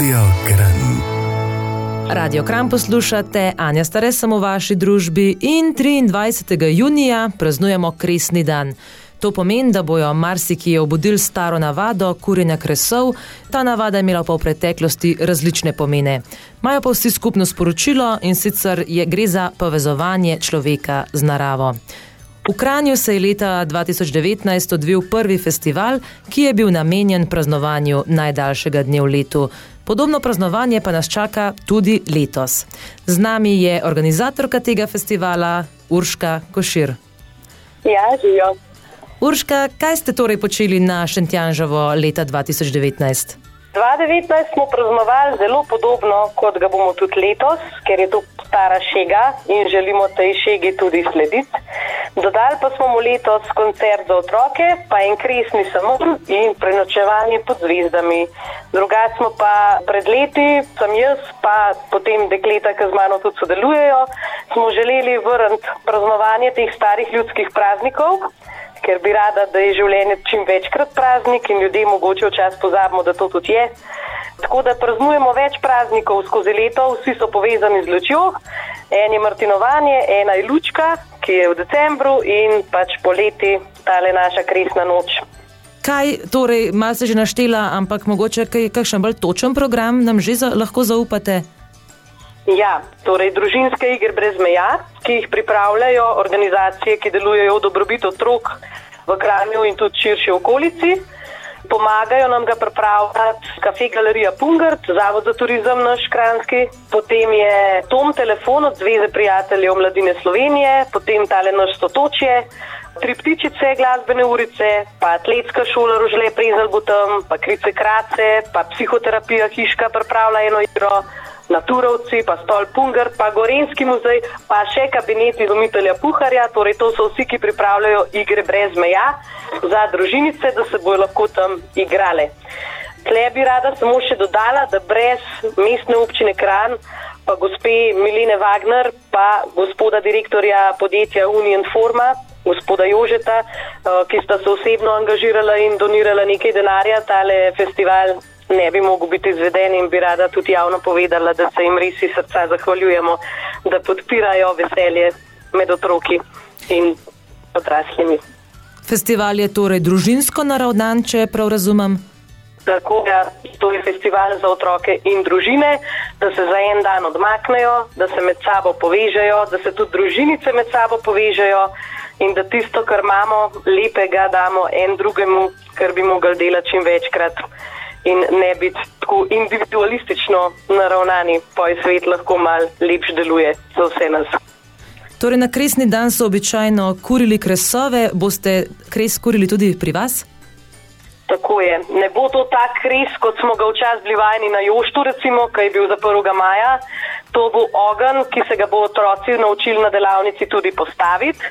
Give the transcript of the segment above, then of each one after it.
Radio Kran. Radio Kram poslušate, Anja Stare sem v vaši družbi in 23. junija praznujemo Kresni dan. To pomeni, da bojo marsikje obudili staro navado kurjenja kresov, ta navada je imela pa v preteklosti različne pomene. Imajo pa vsi skupno sporočilo in sicer je gre za povezovanje človeka z naravo. V Kranju se je leta 2019 odvil prvi festival, ki je bil namenjen praznovanju najdaljšega dne v letu. Podobno praznovanje pa nas čaka tudi letos. Z nami je organizatorka tega festivala Urška Košir. Ja, živijo. Urška, kaj ste torej počeli na Šentjanževo leta 2019? 2019 smo praznovali zelo podobno, kot ga bomo tudi letos, ker je to stara šega in želimo tej šegi tudi slediti. Dodali pa smo mu letos koncert za otroke, pa en kresni samo in prenočevanje pod zvezdami. Drugače smo pa pred leti, sem jaz, pa potem dekleta, ki z mano tudi sodelujejo, smo želeli vrniti praznovanje teh starih ljudskih praznikov ker bi rada, da je življenje čim večkrat praznik in ljudje mogoče včasih pozabimo, da to tudi je. Tako da praznujemo več praznikov skozi leto, vsi so povezani z lučjo. En je Martinovanje, ena je Lučka, ki je v decembru in pač poleti tale naša kresna noč. Kaj torej, malo se že naštela, ampak mogoče kaj, kakšen bolj točen program nam že za, lahko zaupate? Ja, torej družinske igre brez meja, ki jih pripravljajo organizacije, ki delujejo v dobrobit otrok v Kranju in tudi širši okolici. Pomagajo nam ga pripravljati kafe galerija Pungart, Zavod za turizem naš kranski, potem je Tom telefon od Zveze prijateljev mladine Slovenije, potem tale naš stotočje, tri ptičice, glasbene urice, pa atletska šola Rožle Prezel bo tam, pa krice krace, pa psihoterapija Hiška pripravlja eno igro. Naturovci, pa Stol Punger, pa Gorenski muzej, pa še kabinet izumitelja Puharja. Torej, to so vsi, ki pripravljajo igre brez meja za družinice, da se bojo lahko tam igrale. Tle bi rada samo še dodala, da brez mestne občine Kran, pa gospe Milene Wagner, pa gospoda direktorja podjetja Union Forma, gospoda Jožeta, eh, ki sta se osebno angažirala in donirala nekaj denarja, tale festival ne bi mogel biti izveden in bi rada tudi javno povedala, da se jim res iz srca zahvaljujemo, da podpirajo veselje med otroki in odraslimi. Festival je torej družinsko naravnan, če prav razumem. Tako da to je festival za otroke in družine, da se za en dan odmaknejo, da se med sabo povežejo, da se tudi družinice med sabo povežejo in da tisto, kar imamo lepega, damo en drugemu, kar bi mogli delati čim večkrat in ne biti tako individualistično naravnani, pa je svet lahko mal lepš deluje za vse nas. Torej, na kresni dan so običajno kurili kresove, boste kres kurili tudi pri vas? Tako je. Ne bo to tak kres, kot smo ga včasih bili vajeni na Joštu, recimo, ki je bil za 1. maja. To bo ogen, ki se ga bo otroci naučili na delavnici tudi postaviti.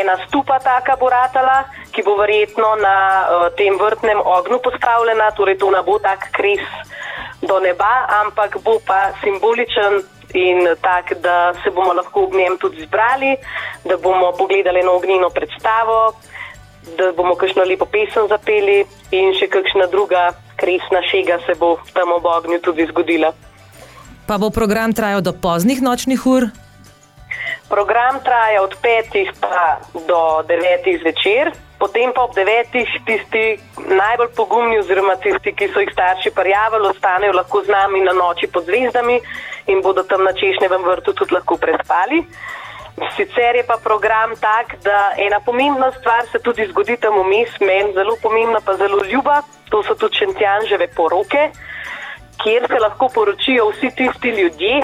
Ena stupa taka bo ratala, ki bo verjetno na uh, tem vrtnem ognju postavljena, torej to ne bo tak kres do neba, ampak bo pa simboličen in tak, da se bomo lahko ob njem tudi zbrali, da bomo pogledali na ognjeno predstavo, da bomo kakšno lepo pesem zapeli in še kakšna druga kresna šega se bo tam ob ognju tudi zgodila. Pa bo program trajal do poznih nočnih ur? Program traja od 5 do 9 zvečer, potem pa ob 9 tisti najbolj pogumni, oziroma tisti, ki so jih starši prijavili, ostanejo lahko z nami na noči pod zvezdami in bodo tam na češnjevem vrtu tudi lahko prespali. Sicer je pa program tak, da ena pomembna stvar se tudi zgodi tam vmes, meni zelo pomembna, pa zelo ljuba, to so tudi šentjanževe poroke kjer se lahko poročijo vsi tisti ljudje,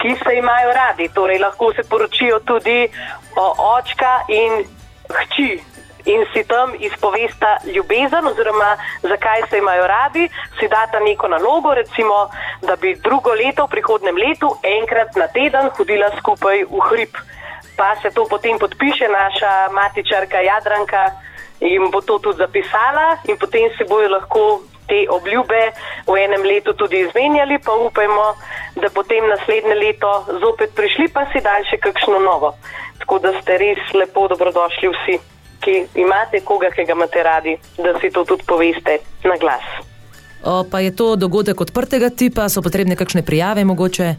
ki se imajo radi. Torej, lahko se poročijo tudi o očka in hči. In si tam izpovesta ljubezen, oziroma zakaj se imajo radi, si data neko nalogo, recimo, da bi drugo leto, v prihodnem letu, enkrat na teden hodila skupaj v hrib. Pa se to potem podpiše naša matičarka Jadranka in bo to tudi zapisala, in potem si bojo lahko te obljube v enem letu tudi izmenjali, pa upajmo, da potem naslednje leto zopet prišli, pa si dali še kakšno novo. Tako da ste res lepo dobrodošli vsi, ki imate koga, ki ga imate radi, da si to tudi poveste na glas. O, pa je to dogodek odprtega tipa, so potrebne kakšne prijave mogoče?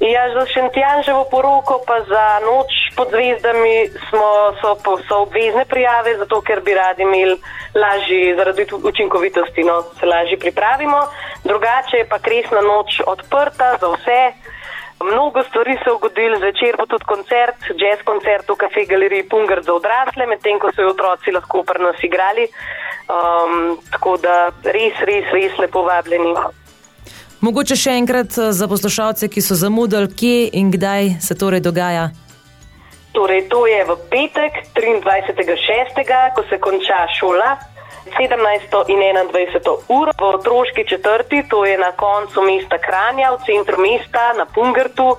Ja, za Šentjanževo poroko pa za noč pod zvezdami smo, so, so obvezne prijave, zato ker bi radi imeli lažje, zaradi učinkovitosti, no, se lažje pripravimo. Drugače je pa kresna noč odprta za vse. Mnogo stvari se je zgodilo, zvečer bo tudi koncert, jazz koncert v Cafe Galeriji Punger za odrasle, medtem ko so jo otroci lahko pri nas igrali. Um, tako da res, res, res lepo vabljeni. Mogoče še enkrat eh, za poslušalce, ki so zamudili, kje in kdaj se torej dogaja. Torej, to je v petek, 23.6., ko se konča šola. 17. in 21. uro v otroški četrti, to je na koncu mesta Kranja, v centru mesta, na Pungertu,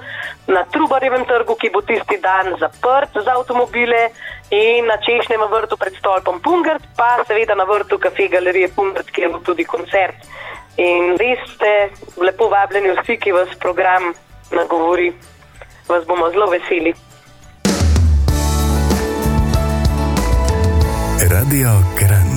na Trubarjevem trgu, ki bo tisti dan zaprt za avtomobile, in na Češnjem vrtu pred stolpom Pungert, pa seveda na vrtu kafe galerije Pungert, kjer bo tudi koncert. In res ste lepo vabljeni vsi, ki vas program nagovori, vas bomo zelo veseli. Radio Kran.